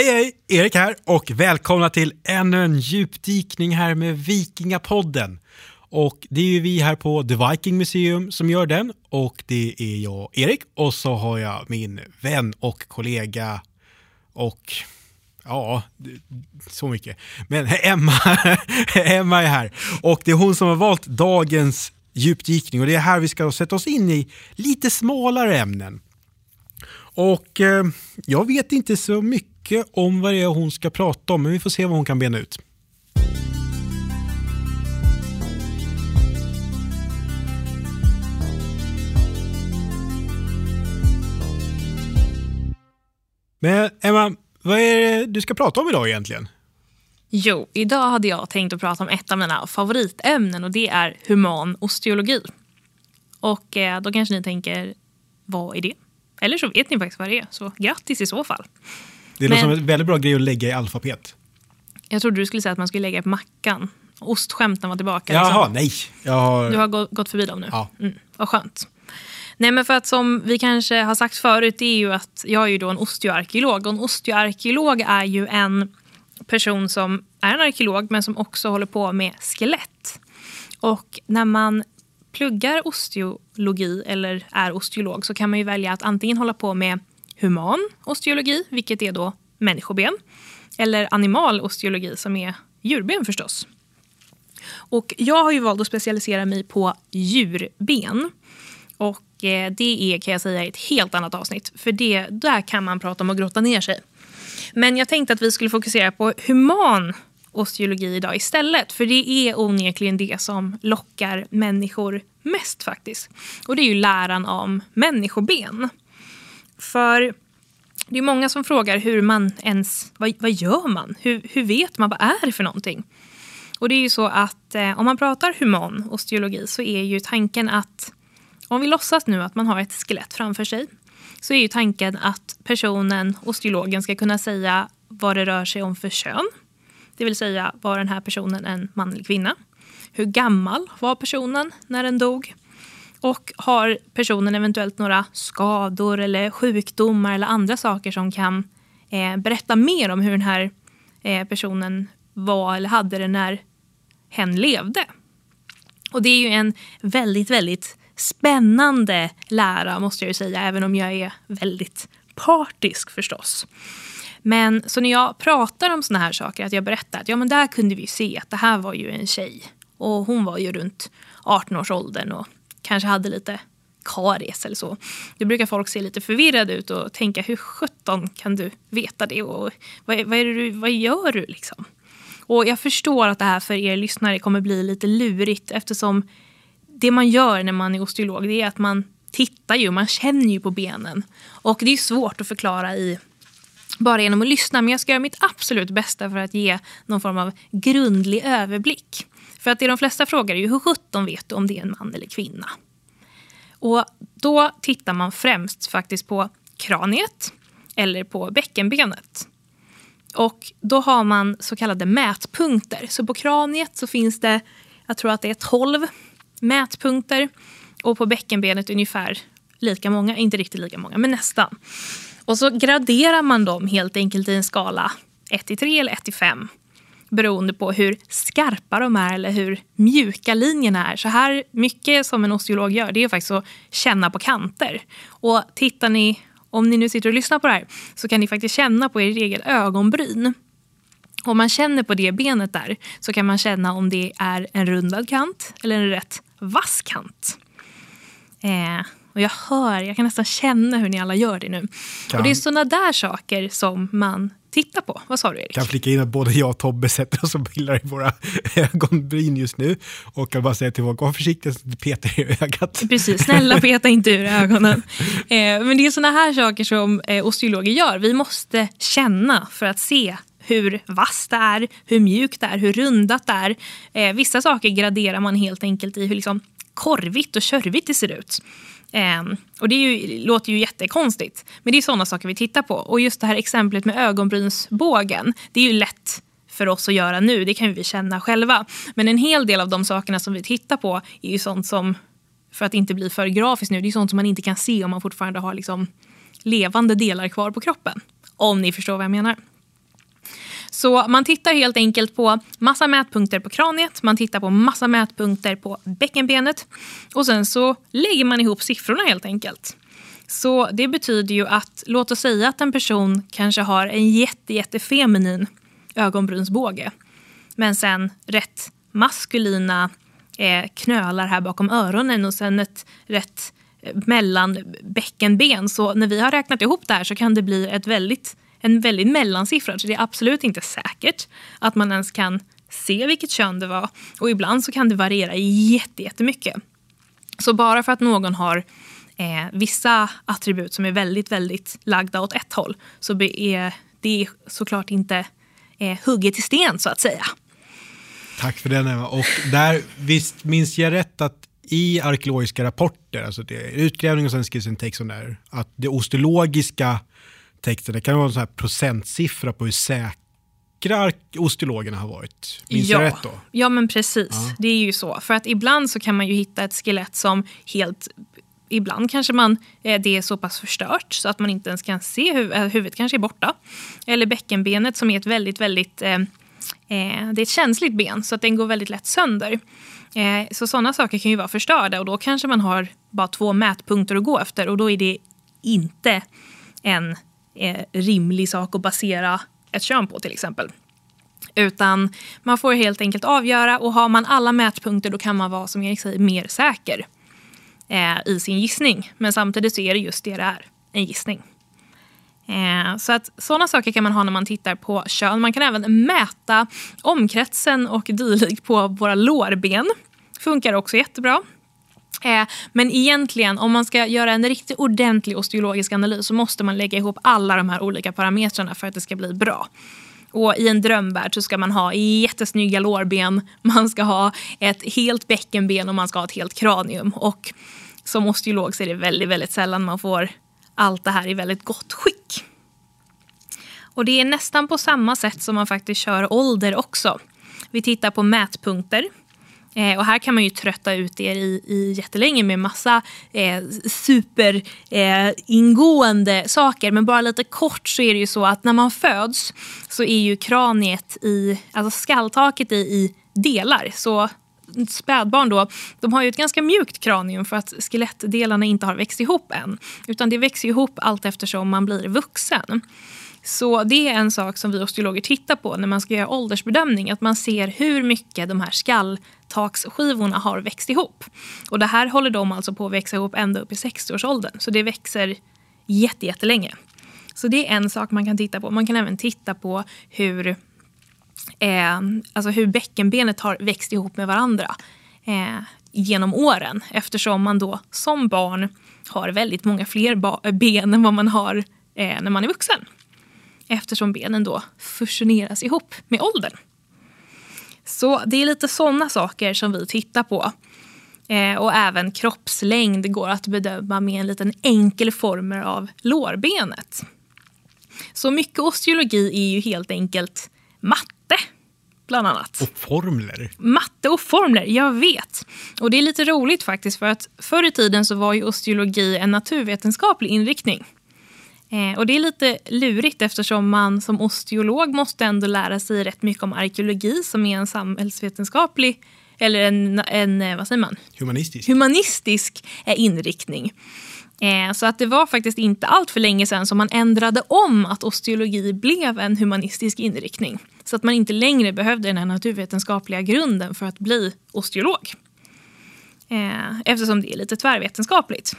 Hej hej! Erik här och välkomna till ännu en djupdykning här med Vikingapodden. Och det är ju vi här på The Viking Museum som gör den och det är jag, Erik, och så har jag min vän och kollega och ja, så mycket. Men Emma, Emma är här och det är hon som har valt dagens djupdykning och det är här vi ska sätta oss in i lite smalare ämnen. Och eh, jag vet inte så mycket om vad det är hon ska prata om, men vi får se vad hon kan bena ut. Men Emma, vad är det du ska prata om idag egentligen? Jo, idag hade jag tänkt att prata om ett av mina favoritämnen och det är human osteologi. Och eh, då kanske ni tänker, vad är det? Eller så vet ni faktiskt vad det är, så grattis i så fall. Det låter som en väldigt bra grej att lägga i alfabet. Jag trodde du skulle säga att man skulle lägga på mackan. Ostskämten var tillbaka. Jaha, liksom. nej. Jag har... Du har gått förbi dem nu? Ja. Mm, vad skönt. Nej, men för att som vi kanske har sagt förut, det är ju att jag är ju då en osteoarkeolog. Och en osteoarkeolog är ju en person som är en arkeolog men som också håller på med skelett. Och när man pluggar osteologi eller är osteolog så kan man ju välja att antingen hålla på med human osteologi, vilket är då människoben, eller animal osteologi som är djurben förstås. Och jag har ju valt att specialisera mig på djurben. Och eh, det är kan jag säga ett helt annat avsnitt. För det, där kan man prata om att grotta ner sig. Men jag tänkte att vi skulle fokusera på human osteologi idag istället. För det är onekligen det som lockar människor mest faktiskt. Och det är ju läran om människoben. För det är många som frågar hur man ens, vad, vad gör man? Hur, hur vet man, vad är det för någonting? Och det är ju så att eh, om man pratar human osteologi så är ju tanken att om vi låtsas nu att man har ett skelett framför sig så är ju tanken att personen, osteologen, ska kunna säga vad det rör sig om för kön. Det vill säga, var den här personen en man eller kvinna? Hur gammal var personen när den dog? Och har personen eventuellt några skador eller sjukdomar eller andra saker som kan eh, berätta mer om hur den här eh, personen var eller hade det när hen levde? Och det är ju en väldigt, väldigt spännande lära måste jag ju säga, även om jag är väldigt partisk förstås. Men så när jag pratar om såna här saker, att jag berättar att ja men där kunde vi se att det här var ju en tjej och hon var ju runt 18-årsåldern och kanske hade lite karies eller så. Då brukar folk se lite förvirrade ut och tänka hur sjutton kan du veta det och vad, vad, är det du, vad gör du liksom? Och jag förstår att det här för er lyssnare kommer bli lite lurigt eftersom det man gör när man är osteolog det är att man tittar ju, man känner ju på benen. Och det är svårt att förklara i bara genom att lyssna men jag ska göra mitt absolut bästa för att ge någon form av grundlig överblick. För att det de flesta frågar är ju hur sjutton vet du om det är en man eller kvinna? Och då tittar man främst faktiskt på kraniet eller på bäckenbenet. Och då har man så kallade mätpunkter. Så på kraniet så finns det, jag tror att det är 12 mätpunkter och på bäckenbenet ungefär lika många, inte riktigt lika många, men nästan. Och så graderar man dem helt enkelt i en skala 1 till 3 eller 1 till 5 beroende på hur skarpa de är eller hur mjuka linjerna är. Så här mycket som en osteolog gör det är faktiskt att känna på kanter. Och tittar ni, om ni nu sitter och lyssnar på det här, så kan ni faktiskt känna på er egen ögonbryn. Om man känner på det benet där så kan man känna om det är en rundad kant eller en rätt vass kant. Eh, och jag hör, jag kan nästan känna hur ni alla gör det nu. Kan. Och det är sådana där saker som man tittar på. Vad sa du Erik? Jag kan flika in att både jag och Tobbe sätter oss och bildar i våra ögonbryn just nu. Och jag bara säga till folk, var försiktiga så att petar i ögat. Precis, snälla peta inte ur ögonen. Eh, men det är sådana här saker som eh, osteologer gör. Vi måste känna för att se hur vasst det är, hur mjukt det är, hur rundat det är. Eh, vissa saker graderar man helt enkelt i hur liksom korvigt och körvigt det ser ut. Eh, och det ju, låter ju jättekonstigt, men det är sådana saker vi tittar på. Och just det här exemplet med ögonbrynsbågen, det är ju lätt för oss att göra nu, det kan vi känna själva. Men en hel del av de sakerna som vi tittar på är ju sånt som, för att inte bli för grafiskt nu, det är sånt som man inte kan se om man fortfarande har liksom levande delar kvar på kroppen. Om ni förstår vad jag menar. Så man tittar helt enkelt på massa mätpunkter på kraniet, man tittar på massa mätpunkter på bäckenbenet och sen så lägger man ihop siffrorna helt enkelt. Så det betyder ju att, låt oss säga att en person kanske har en jätte, jättefeminin ögonbrynsbåge. Men sen rätt maskulina eh, knölar här bakom öronen och sen ett rätt eh, mellan bäckenben. Så när vi har räknat ihop det här så kan det bli ett väldigt, en väldigt mellansiffra. Så det är absolut inte säkert att man ens kan se vilket kön det var. Och ibland så kan det variera jättemycket. Så bara för att någon har eh, vissa attribut som är väldigt, väldigt lagda åt ett håll så är det såklart inte eh, hugget i sten så att säga. Tack för den Emma. Och där, visst minns jag rätt att i arkeologiska rapporter, alltså det är utgrävning och sen skrivs en text om det här, att det osteologiska texten, det kan vara en sån här procentsiffra på hur säkra osteologerna har varit. Minns ja. jag rätt då? Ja, men precis. Ja. Det är ju så. För att ibland så kan man ju hitta ett skelett som helt ibland kanske man, eh, det är så pass förstört så att man inte ens kan se huv eh, huvudet kanske är borta. Eller bäckenbenet som är ett väldigt, väldigt eh, eh, det är ett känsligt ben så att den går väldigt lätt sönder. Eh, så sådana saker kan ju vara förstörda och då kanske man har bara två mätpunkter att gå efter och då är det inte en eh, rimlig sak att basera ett kön på till exempel. Utan man får helt enkelt avgöra och har man alla mätpunkter då kan man vara som Erik säger mer säker eh, i sin gissning. Men samtidigt så är det just det det är, en gissning. Eh, så att sådana saker kan man ha när man tittar på kön. Man kan även mäta omkretsen och dylikt på våra lårben. Funkar också jättebra. Eh, men egentligen, om man ska göra en riktigt ordentlig osteologisk analys så måste man lägga ihop alla de här olika parametrarna för att det ska bli bra. Och I en drömvärld så ska man ha jättesnygga lårben, man ska ha ett helt bäckenben och man ska ha ett helt kranium. Och som osteolog så är det väldigt, väldigt sällan man får allt det här i väldigt gott skick. Och det är nästan på samma sätt som man faktiskt kör ålder också. Vi tittar på mätpunkter. Eh, och här kan man ju trötta ut er i, i jättelänge med massa eh, superingående eh, saker. Men bara lite kort så är det ju så att när man föds så är ju kraniet i, alltså skalltaket i, i delar. Så spädbarn då, de har ju ett ganska mjukt kranium för att skelettdelarna inte har växt ihop än. Utan det växer ihop allt eftersom man blir vuxen. Så det är en sak som vi osteologer tittar på när man ska göra åldersbedömning. Att man ser hur mycket de här skalltaksskivorna har växt ihop. Och det här håller de alltså på att växa ihop ända upp i 60-årsåldern. Så det växer jättelänge. Så det är en sak man kan titta på. Man kan även titta på hur eh, alltså hur bäckenbenet har växt ihop med varandra eh, genom åren eftersom man då som barn har väldigt många fler ben än vad man har eh, när man är vuxen. Eftersom benen då fusioneras ihop med åldern. Så det är lite sådana saker som vi tittar på. Eh, och även kroppslängd går att bedöma med en liten enkel formel av lårbenet. Så mycket osteologi är ju helt enkelt matte bland annat. Och formler. Matte och formler, jag vet. Och det är lite roligt faktiskt för att förr i tiden så var ju osteologi en naturvetenskaplig inriktning. Eh, och det är lite lurigt eftersom man som osteolog måste ändå lära sig rätt mycket om arkeologi som är en samhällsvetenskaplig eller en, en eh, vad säger man? Humanistisk. Humanistisk eh, inriktning. Eh, så att det var faktiskt inte allt för länge sedan som man ändrade om att osteologi blev en humanistisk inriktning. Så att man inte längre behövde den här naturvetenskapliga grunden för att bli osteolog. Eh, eftersom det är lite tvärvetenskapligt.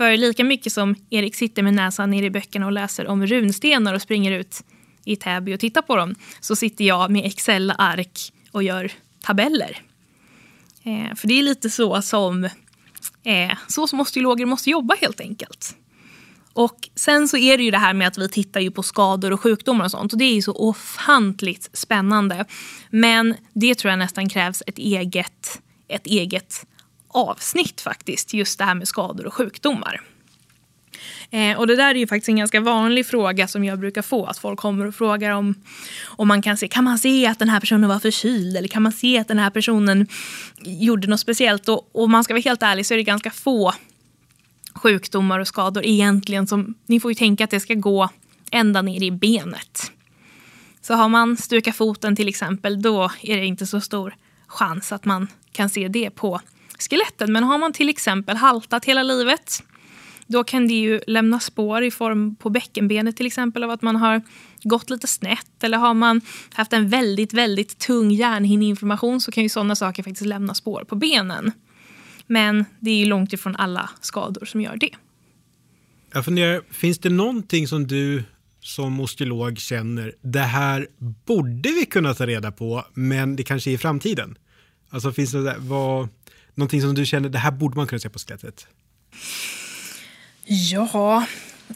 För lika mycket som Erik sitter med näsan ner i böckerna och läser om runstenar och springer ut i Täby och tittar på dem så sitter jag med Excel-ark och gör tabeller. Eh, för det är lite så som Eh, så som osteologer måste jobba helt enkelt. Och sen så är det ju det här med att vi tittar ju på skador och sjukdomar och sånt och det är ju så ofantligt spännande. Men det tror jag nästan krävs ett eget, ett eget avsnitt faktiskt, just det här med skador och sjukdomar. Eh, och det där är ju faktiskt en ganska vanlig fråga som jag brukar få. Att folk kommer och frågar om, om man kan se, kan man se att den här personen var förkyld? Eller kan man se att den här personen gjorde något speciellt? Och om man ska vara helt ärlig så är det ganska få sjukdomar och skador egentligen som, ni får ju tänka att det ska gå ända ner i benet. Så har man stukat foten till exempel, då är det inte så stor chans att man kan se det på skelettet. Men har man till exempel haltat hela livet, då kan det ju lämna spår i form på bäckenbenet till exempel av att man har gått lite snett. Eller har man haft en väldigt, väldigt tung hjärnhinneinflammation så kan ju sådana saker faktiskt lämna spår på benen. Men det är ju långt ifrån alla skador som gör det. Jag funderar, finns det någonting som du som osteolog känner, det här borde vi kunna ta reda på, men det kanske är i framtiden? Alltså finns det där, vad, någonting som du känner, det här borde man kunna se på skelettet? Ja,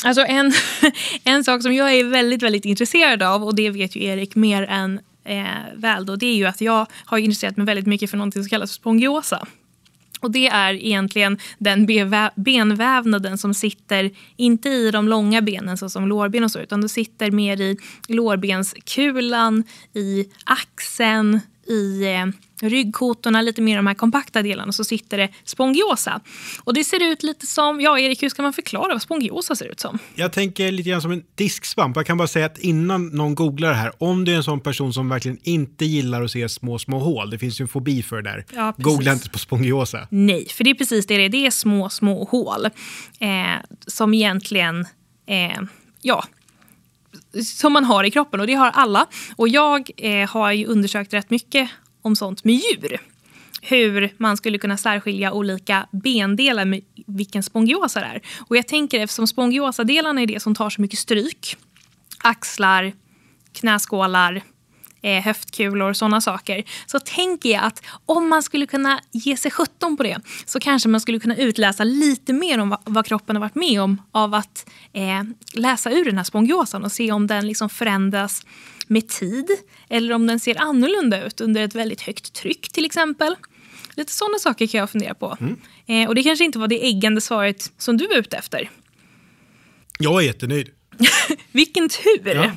alltså en, en sak som jag är väldigt, väldigt intresserad av och det vet ju Erik mer än eh, väl då, det är ju att jag har intresserat mig väldigt mycket för någonting som kallas spongiosa. Och det är egentligen den benvävnaden som sitter, inte i de långa benen såsom lårben och så, utan det sitter mer i lårbenskulan, i axeln, i eh, ryggkotorna, lite mer de här kompakta delarna, så sitter det spongiosa. Och det ser ut lite som, ja Erik, hur ska man förklara vad spongiosa ser ut som? Jag tänker lite grann som en disksvamp. Jag kan bara säga att innan någon googlar det här, om du är en sån person som verkligen inte gillar att se små, små hål, det finns ju en fobi för det där, ja, googla inte på spongiosa. Nej, för det är precis det det är, det är små, små hål eh, som egentligen, eh, ja, som man har i kroppen och det har alla. Och jag eh, har ju undersökt rätt mycket om sånt med djur. Hur man skulle kunna särskilja olika bendelar med vilken spongiosa det är. Och jag tänker eftersom spongiosadelarna är det som tar så mycket stryk. Axlar, knäskålar, eh, höftkulor och sådana saker. Så tänker jag att om man skulle kunna ge sig sjutton på det så kanske man skulle kunna utläsa lite mer om vad, vad kroppen har varit med om av att eh, läsa ur den här spongiosan och se om den liksom förändras med tid eller om den ser annorlunda ut under ett väldigt högt tryck till exempel. Lite sådana saker kan jag fundera på. Mm. Eh, och det kanske inte var det äggande svaret som du var ute efter. Jag är jättenöjd. Vilken tur! Ja.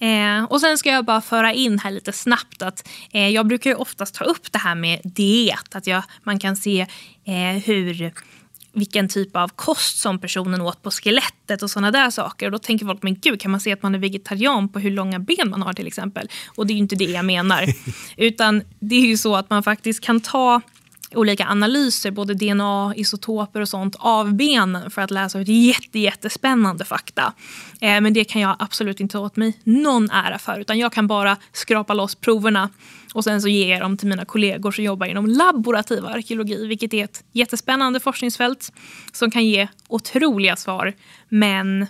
Eh, och sen ska jag bara föra in här lite snabbt att eh, jag brukar ju oftast ta upp det här med diet. Att jag, man kan se eh, hur vilken typ av kost som personen åt på skelettet och sådana där saker. Och då tänker folk, men gud, kan man se att man är vegetarian på hur långa ben man har till exempel? Och det är ju inte det jag menar. Utan det är ju så att man faktiskt kan ta olika analyser, både DNA, isotoper och sånt, av benen för att läsa ut jätte, jättespännande fakta. Eh, men det kan jag absolut inte ta åt mig någon ära för, utan jag kan bara skrapa loss proverna och sen så ger jag dem till mina kollegor som jobbar inom laborativ arkeologi, vilket är ett jättespännande forskningsfält som kan ge otroliga svar. Men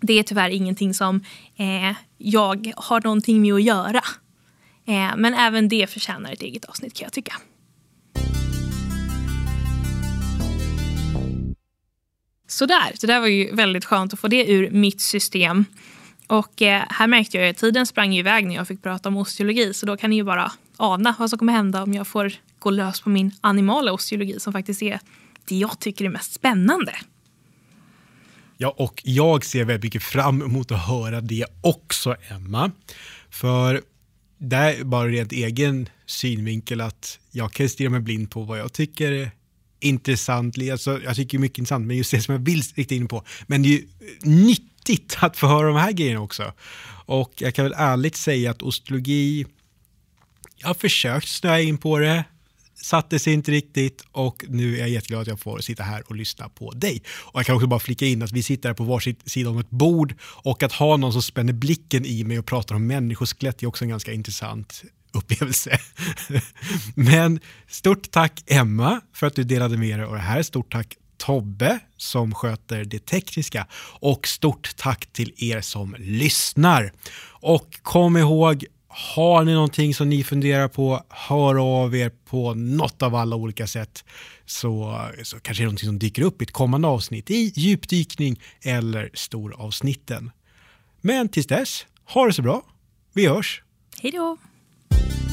det är tyvärr ingenting som eh, jag har någonting med att göra. Eh, men även det förtjänar ett eget avsnitt kan jag tycka. Sådär, det där var ju väldigt skönt att få det ur mitt system. Och eh, här märkte jag att tiden sprang iväg när jag fick prata om osteologi så då kan ni ju bara ana vad som kommer hända om jag får gå lös på min animala osteologi som faktiskt är det jag tycker är mest spännande. Ja, och jag ser väldigt mycket fram emot att höra det också, Emma. För det är bara rent egen synvinkel att jag kan stirra mig blind på vad jag tycker intressant. Alltså, jag tycker mycket intressant, men just det som jag vill rikta in på. Men det är ju eh, nyttigt att få höra de här grejerna också. Och jag kan väl ärligt säga att osteologi, jag har försökt snöa in på det, satte sig inte riktigt och nu är jag jätteglad att jag får sitta här och lyssna på dig. Och jag kan också bara flika in att vi sitter här på varsitt sida om ett bord och att ha någon som spänner blicken i mig och pratar om människoskelett är också en ganska intressant upplevelse. Men stort tack Emma för att du delade med dig av det här. Stort tack Tobbe som sköter det tekniska och stort tack till er som lyssnar. Och kom ihåg, har ni någonting som ni funderar på, hör av er på något av alla olika sätt så, så kanske det är någonting som dyker upp i ett kommande avsnitt i djupdykning eller storavsnitten. Men tills dess, ha det så bra. Vi hörs! Hej då! Thank you.